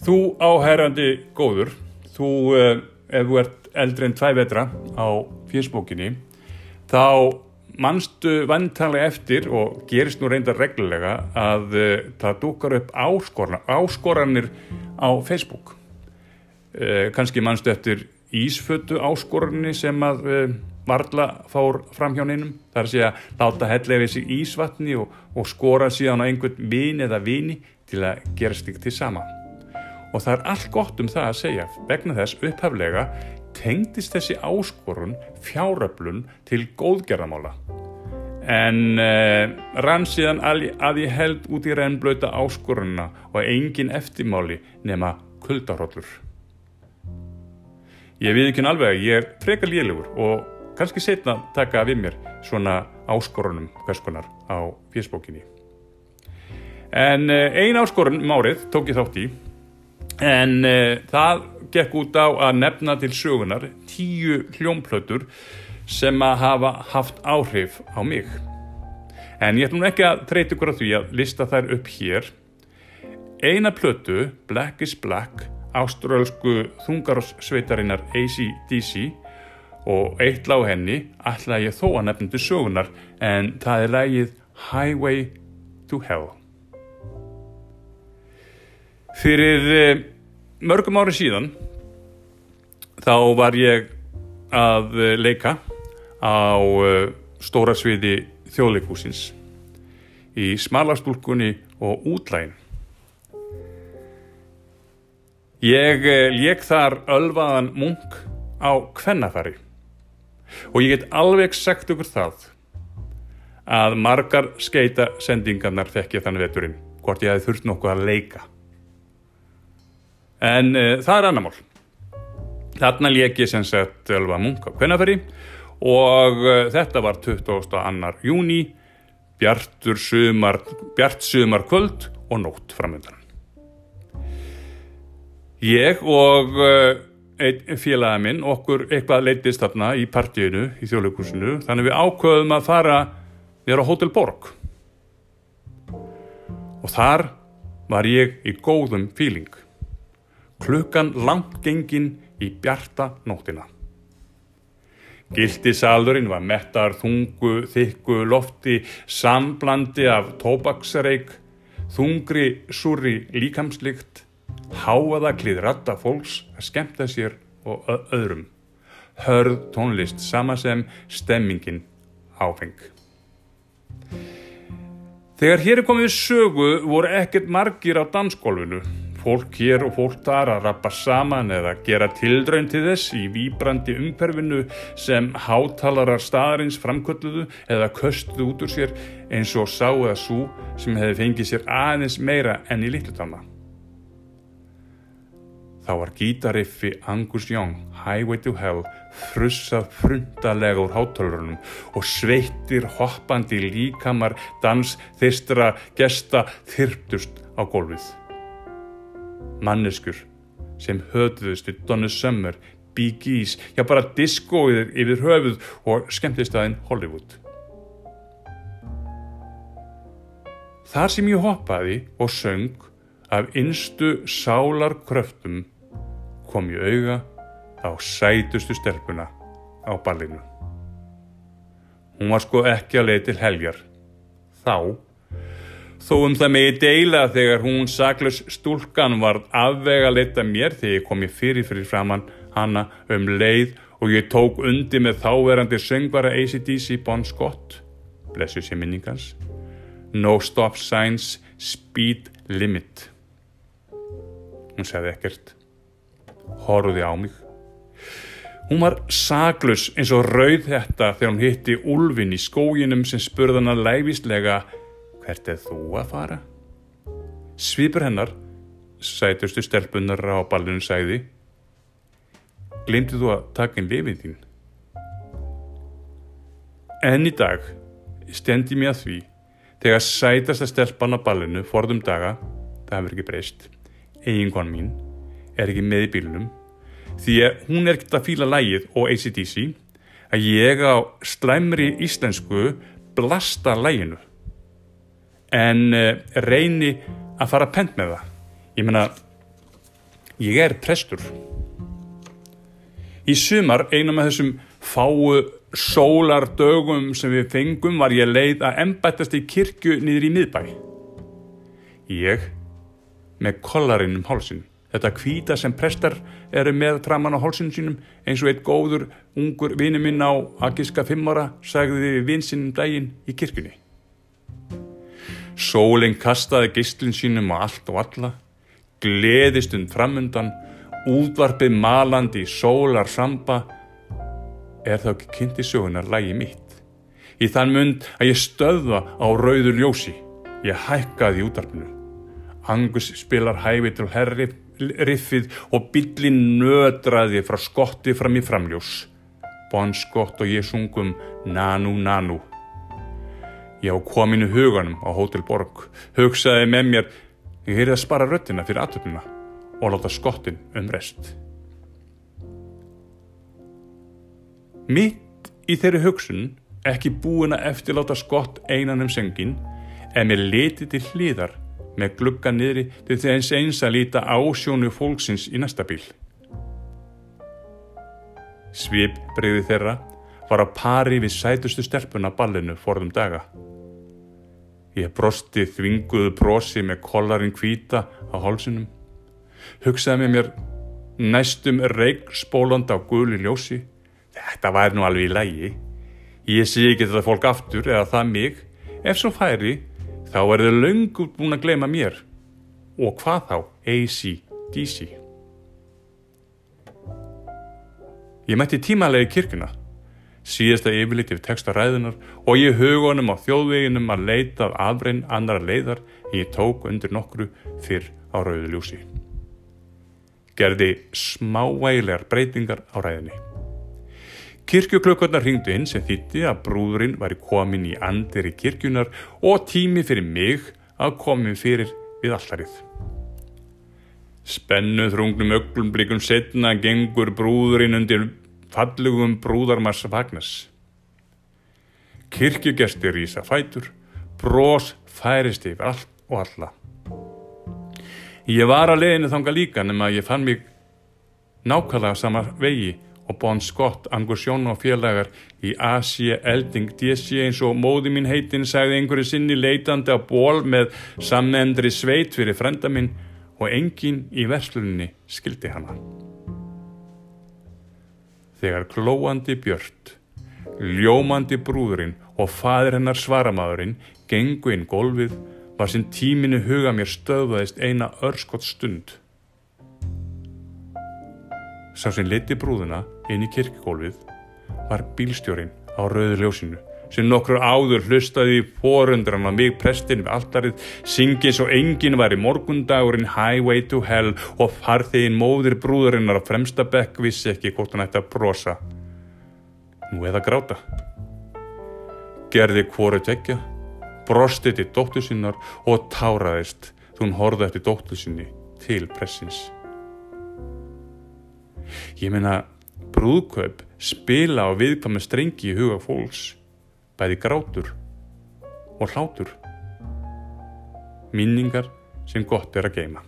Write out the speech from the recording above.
Þú áherrandi góður, þú, uh, ef þú ert eldri en tvæ vetra á fjörsbókinni, þá mannstu vantanlega eftir og gerist nú reyndar reglulega að uh, það dúkar upp áskoran, áskoranir á Facebook. Uh, Kanski mannstu eftir ísfötu áskoranir sem að uh, varla fór fram hjá neinum. Það er að segja láta hellega þessi ísvatni og, og skora síðan á einhvern vin eða vini til að gera stíkt til sama og það er allt gott um það að segja vegna þess upphaflega tengdist þessi áskorun fjáröflun til góðgerðamála en uh, rann síðan að ég held út í reynblöta áskorunna og engin eftirmáli nema kuldaróllur ég við ekki alveg ég er frekar lélugur og kannski setna taka við mér svona áskorunum hverskonar á fjörsbókinni en uh, ein áskorun um árið tók ég þátt í En uh, það gekk út á að nefna til sögunar tíu hljómplötur sem að hafa haft áhrif á mig. En ég ætlum ekki að treyta ykkur á því að lista þær upp hér. Eina plötu, Black is Black, áströlsku þungarossveitarinnar ACDC og eitt lág henni ætla ég þó að nefna til sögunar en það er lægið Highway to Hell. Fyrir uh, mörgum ári síðan þá var ég að uh, leika á uh, stóra sviði þjóðleikúsins í smalastúlkunni og útlægin. Ég leik þar ölvaðan munk á kvennafæri og ég get alveg sagt ykkur það að margar skeita sendingarnar fekk ég þann veturinn hvort ég hefði þurft nokkuð að leika. En uh, það er annar mál. Þarna lék ég sem sett Ölva Munk á Kvennaferi og uh, þetta var 22. júni, bjartur sumar, bjart sumar kvöld og nótt framöndan. Ég og uh, einn félagi minn, okkur eitthvað leittist þarna í partíinu í þjóðleikusinu, þannig við ákveðum að fara þér á Hotel Borg. Og þar var ég í góðum fíling klukkan langt gengin í bjarta nóttina. Gildi salurinn var mettar þungu, þykku lofti, samblandi af tóbaksreik, þungri, surri líkamslikt, háaða klið ratta fólks að skemta sér og öðrum. Hörð tónlist sama sem stemmingin áfeng. Þegar hér er komið sögu voru ekkert margir á dansgólfinu fólk hér og fólk þar að rappa saman eða gera tildraun til þess í výbrandi umperfinu sem hátalarar staðarins framkvölduðu eða köstuðu út úr sér eins og sá eða svo sem hefði fengið sér aðeins meira enn í litlutanna. Þá var gítariffi Angus Young, Highway to Hell, frussað frundalega úr hátalurunum og sveittir hoppandi líkamar dans þistra gesta þyrptust á gólfið manneskur sem höfðuðust við Donna Summer, Bee Gees, já bara diskóið yfir höfuð og skemmtistæðin Hollywood. Þar sem ég hoppaði og söng af innstu sálar kröftum kom ég auga á sætustu stelpuna á ballinu. Hún var sko ekki að leið til heljar. Þá Þó um það megi deila þegar hún saklaus stúlkan var afvega að mér þegar ég kom ég fyrir fyrir framann hanna um leið og ég tók undi með þáverandi söngvara ACDC Bon Scott, blessu sér minningans, No Stop Signs, Speed Limit. Hún segði ekkert, horfiði á mig. Hún var saklaus eins og rauð þetta þegar hún hitti Ulfin í skóginum sem spurðana læfislega Hvert er þú að fara? Svipur hennar, sætustu stelpunar á ballinu sæði, glemdi þú að taka inn lifið þín? En í dag stendi mér að því þegar sætasta stelpan á ballinu forðum daga, það hefur ekki breyst, eiginkon mín er ekki með í bílunum, því að hún er ekkert að fíla lægið og ACDC að ég á slæmri íslensku blasta læginu en uh, reyni að fara pent með það ég meina Ég er prestur. Í sumar, eina með þessum fáu sólardögum sem við fengum var ég leið að embættast í kirkju niður í miðbæ. Ég með kollarinn um hálsin. Þetta kvíta sem prestar eru með framann á hálsinu sínum eins og eitt góður ungur vini minn á Agiska fimmara sagði við vinsinnum daginn í kirkjunni. Sólinn kastaði gistlinn sínum á allt og alla, gleðistund framundan, útvarpið malandi í sólar samba er þá ekki kynnti sögunar lægi mitt. Í þann mund að ég stöðva á rauður ljósi. Ég hækkaði í útarpinu. Angus spilar hæfi til herriffið og bílinn nödraði frá skotti fram í framljós. Bon skott og ég sungum nanu nanu. Ég á kominu huganum á Hotel Borg. Hugsaði með mér, ég heyrði að spara röttina fyrir aðtöfnuna og láta skottin um rest. Mitt í þeirri hugsun, ekki búin að eftirláta skott einan um sengin, en mér leti til hlýðar með glugga niðri til þess eins að líta ásjónu fólksins í næsta bíl. Svip breyði þeirra var að pari við sætustu stelpuna ballinu forðum daga. Ég brosti þvinguðu brosi með kollarinn kvíta á hálsunum. Hugsaði með mér næstum reik spólanda á guli ljósi Þetta væri nú alveg í lægi. Ég sé ekki þetta fólk aftur eða það mig. Ef svo færi, þá er þau löngu búin að gleyma mér. Og hvað þá? AC/DC. Ég mætti tímalegi kirkuna. Síðasta yfirliti við texta ræðunar og ég hugunum á þjóðveginum að leita af afrein andra leiðar en ég tók undir nokkru fyrr á rauðu ljúsi. Gerði smávægilegar breytingar á ræðinni. Kirkjuklökkurnar ringdu inn sem þýtti að brúðurinn var komin í andir í kirkjunar og tími fyrir mig að komin fyrir við allarið. Spennu þrungnum öglum blikum setna gengur brúðurinn undir fallugum brúðarmars vagnas. Kirkjugestir ísa fætur, brós færist yfir allt og alla. Ég var að leiðinu þanga líka nema ég fann mig nákvæmlega sama vegi og Bon Scott, Angus Jón og félagar í Asia Elding DC eins og móði mín heitin sagði einhverju sinni leitandi á ból með samnendri sveit fyrir frenda minn og engin í verslunni skildi hana. Þegar klóandi björnt, ljómandi brúðurinn og fadir hennar svaramadurinn gengu inn gólfið var sem tíminu huga mér stöðvaðist eina örskott stund. Sá sem liti brúðuna inn í kirkgólfið var bílstjórin á rauðu ljósinu sem nokkur áður hlustaði í forundran á mig prestin við alltarið syngið svo enginn var í morgundagurinn Highway to Hell og farþegin móðir brúðurinnar á fremsta bekk vissi ekki hvort hann ætti að brosa. Nú eða gráta. Gerði hvoru tekja brosti til dóttu sinnar og táraðist þú hún horfði eftir dóttu sinni til pressins. Ég meina brúðkaup spila á viðkvæmum strengi í huga fólks, bæði grátur og hlátur. Minningar sem gott er að geima.